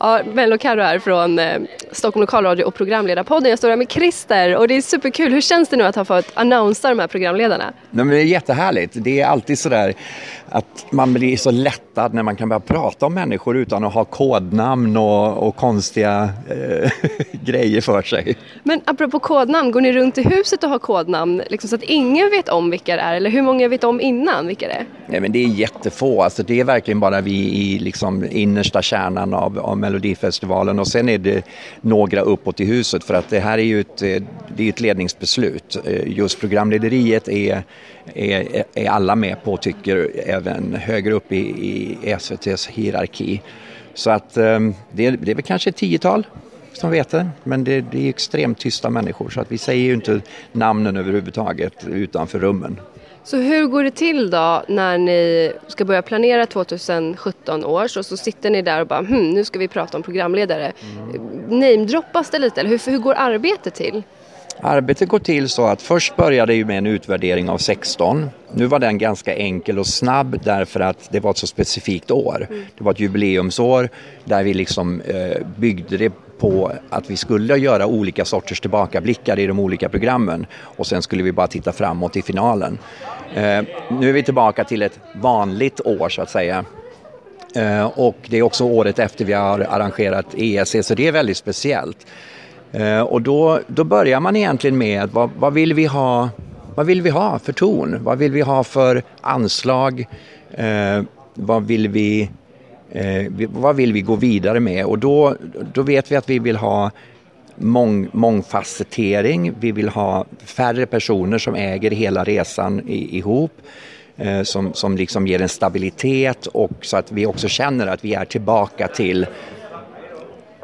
Ja, Mello Carro här från eh, Stockholm Lokalradio och programledarpodden. Jag står här med Christer och det är superkul. Hur känns det nu att ha fått annonsa de här programledarna? Nej, men det är jättehärligt. Det är alltid sådär att man blir så lättad när man kan börja prata om människor utan att ha kodnamn och, och konstiga eh, grejer för sig. Men apropå kodnamn, går ni runt i huset och har kodnamn liksom så att ingen vet om vilka det är? Eller hur många vet om innan vilka det är? Nej, men det är jättefå. Alltså, det är verkligen bara vi i liksom, innersta kärnan av, av Melodifestivalen och sen är det några uppåt i huset för att det här är ju ett, eh, det är ett ledningsbeslut. Eh, just programlederiet är, är, är alla med på tycker även högre upp i, i SVTs hierarki. Så att ehm, det är, det är väl kanske ett tiotal som vet det. Men det, det, är extremt tysta människor så att vi säger ju inte namnen överhuvudtaget utanför rummen. Så hur går det till då när ni ska börja planera 2017 års och så sitter ni där och bara hm, nu ska vi prata om programledare. Mm. Namedroppas det lite eller hur, hur går arbetet till? Arbetet går till så att först började det med en utvärdering av 16. Nu var den ganska enkel och snabb därför att det var ett så specifikt år. Mm. Det var ett jubileumsår där vi liksom eh, byggde det på att vi skulle göra olika sorters tillbakablickar i de olika programmen och sen skulle vi bara titta framåt i finalen. Eh, nu är vi tillbaka till ett vanligt år så att säga. Eh, och det är också året efter vi har arrangerat ESC så det är väldigt speciellt. Eh, och då, då börjar man egentligen med vad, vad, vill vi ha, vad vill vi ha för ton? Vad vill vi ha för anslag? Eh, vad, vill vi, eh, vad vill vi gå vidare med? Och då, då vet vi att vi vill ha mång, mångfacettering. Vi vill ha färre personer som äger hela resan i, ihop. Eh, som, som liksom ger en stabilitet och så att vi också känner att vi är tillbaka till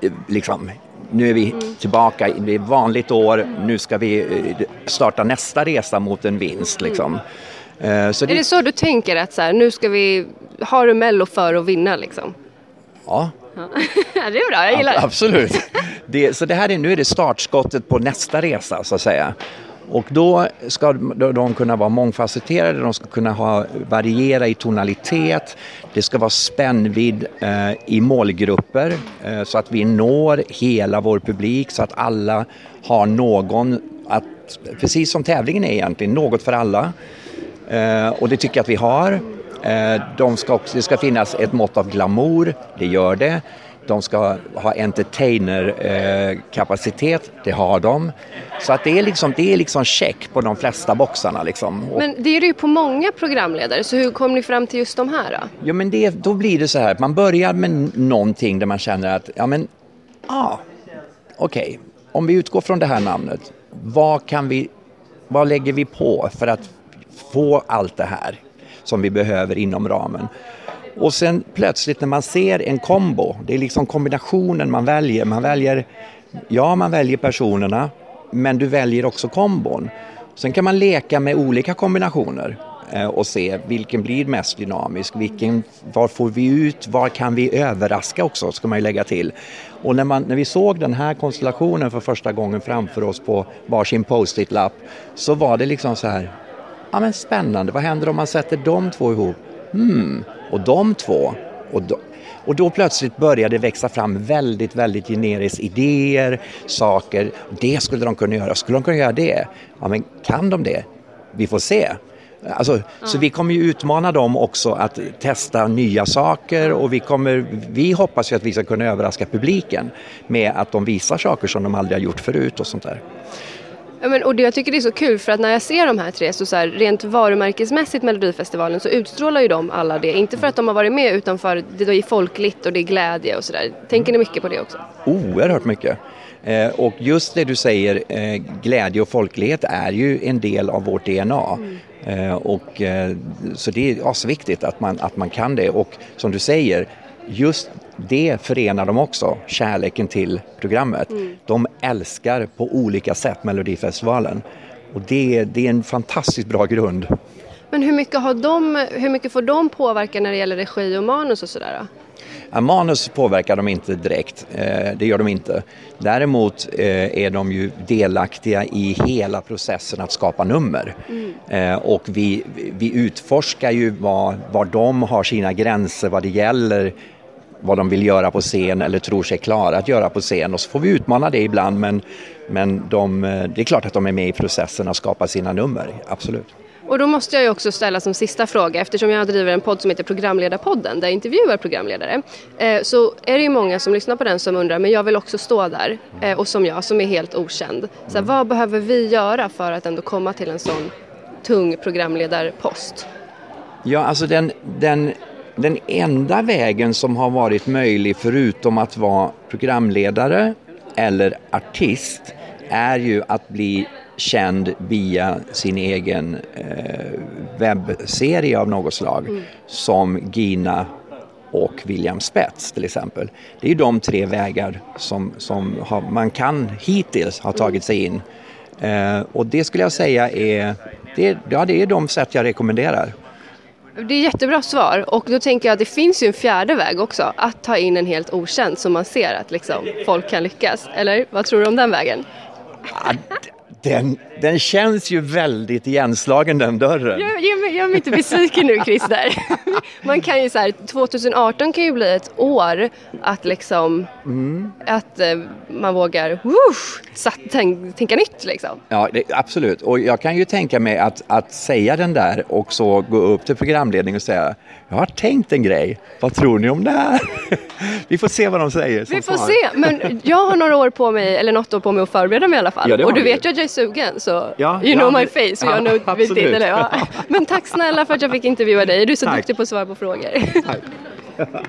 eh, liksom, nu är vi tillbaka, det är vanligt år, nu ska vi eh, starta nästa resa mot en vinst. Liksom. Eh, så det... Är det så du tänker att så här, nu ska vi, har du Mello för att vinna liksom? Ja. ja. det är bra, jag gillar det. Absolut. Det, så det här är, nu är det startskottet på nästa resa så att säga. Och då ska de kunna vara mångfacetterade, de ska kunna ha, variera i tonalitet, det ska vara spännvidd eh, i målgrupper eh, så att vi når hela vår publik så att alla har någon, att, precis som tävlingen är egentligen, något för alla. Eh, och det tycker jag att vi har. Eh, de ska också, det ska finnas ett mått av glamour, det gör det. De ska ha entertainer-kapacitet, det har de. Så att det är liksom, det är liksom check på de flesta boxarna. Liksom. Men det är det ju på många programledare, så hur kom ni fram till just de här då? Ja men det, då blir det så här att man börjar med någonting där man känner att, ja men, ah, okej, okay. om vi utgår från det här namnet, vad kan vi, vad lägger vi på för att få allt det här som vi behöver inom ramen? Och sen plötsligt när man ser en kombo, det är liksom kombinationen man väljer. Man väljer, ja man väljer personerna, men du väljer också kombon. Sen kan man leka med olika kombinationer eh, och se vilken blir mest dynamisk, vilken, var får vi ut, var kan vi överraska också, ska man ju lägga till. Och när, man, när vi såg den här konstellationen för första gången framför oss på varsin post-it-lapp så var det liksom så här, ja men spännande, vad händer om man sätter de två ihop? Hmm, och de två, och då, och då plötsligt började det växa fram väldigt, väldigt generiskt idéer, saker. Det skulle de kunna göra, skulle de kunna göra det? Ja, men kan de det? Vi får se. Alltså, mm. Så vi kommer ju utmana dem också att testa nya saker och vi, kommer, vi hoppas ju att vi ska kunna överraska publiken med att de visar saker som de aldrig har gjort förut och sånt där. Ja, men, och det, jag tycker det är så kul för att när jag ser de här tre så, så här, rent varumärkesmässigt Melodifestivalen så utstrålar ju de alla det. Inte för att de har varit med utan för att det är folkligt och det är glädje och sådär. Tänker ni mycket på det också? Oerhört mycket. Eh, och just det du säger, eh, glädje och folklighet är ju en del av vårt DNA. Mm. Eh, och, eh, så det är asviktigt att man, att man kan det och som du säger, just det förenar dem också, kärleken till programmet. Mm. De älskar på olika sätt Melodifestivalen och det, det är en fantastiskt bra grund. Men hur mycket, har de, hur mycket får de påverka när det gäller regi och manus och sådär? Ja, manus påverkar de inte direkt, eh, det gör de inte. Däremot eh, är de ju delaktiga i hela processen att skapa nummer. Mm. Eh, och vi, vi utforskar ju var, var de har sina gränser vad det gäller vad de vill göra på scen eller tror sig klara att göra på scen och så får vi utmana det ibland men, men de, eh, det är klart att de är med i processen att skapa sina nummer, absolut. Och då måste jag ju också ställa som sista fråga, eftersom jag driver en podd som heter Programledarpodden där jag intervjuar programledare, eh, så är det ju många som lyssnar på den som undrar, men jag vill också stå där, eh, och som jag, som är helt okänd. Så här, vad behöver vi göra för att ändå komma till en sån tung programledarpost? Ja, alltså den, den, den enda vägen som har varit möjlig förutom att vara programledare eller artist är ju att bli känd via sin egen eh, webbserie av något slag mm. som Gina och William Spets till exempel. Det är ju de tre vägar som, som har, man kan hittills ha tagit sig in. Eh, och det skulle jag säga är, det, ja, det är de sätt jag rekommenderar. Det är jättebra svar och då tänker jag att det finns ju en fjärde väg också, att ta in en helt okänd som man ser att liksom, folk kan lyckas. Eller vad tror du om den vägen? Den, den känns ju väldigt igenslagen den dörren. Jag, jag, jag är inte besviken nu Christer. Man kan ju så här, 2018 kan ju bli ett år att liksom, mm. att eh, man vågar woosh, satt, tänk, tänka nytt liksom. Ja, det, absolut. Och jag kan ju tänka mig att, att säga den där och så gå upp till programledningen och säga jag har tänkt en grej, vad tror ni om det här? Vi får se vad de säger. Vi får far. se, men jag har några år på mig, eller något år på mig att förbereda mig i alla fall. Ja, och du vet ju att jag är sugen så ja, you know my face så jag vill till det. Ja. Men tack snälla för att jag fick intervjua dig, du är så tack. duktig på att svara på frågor.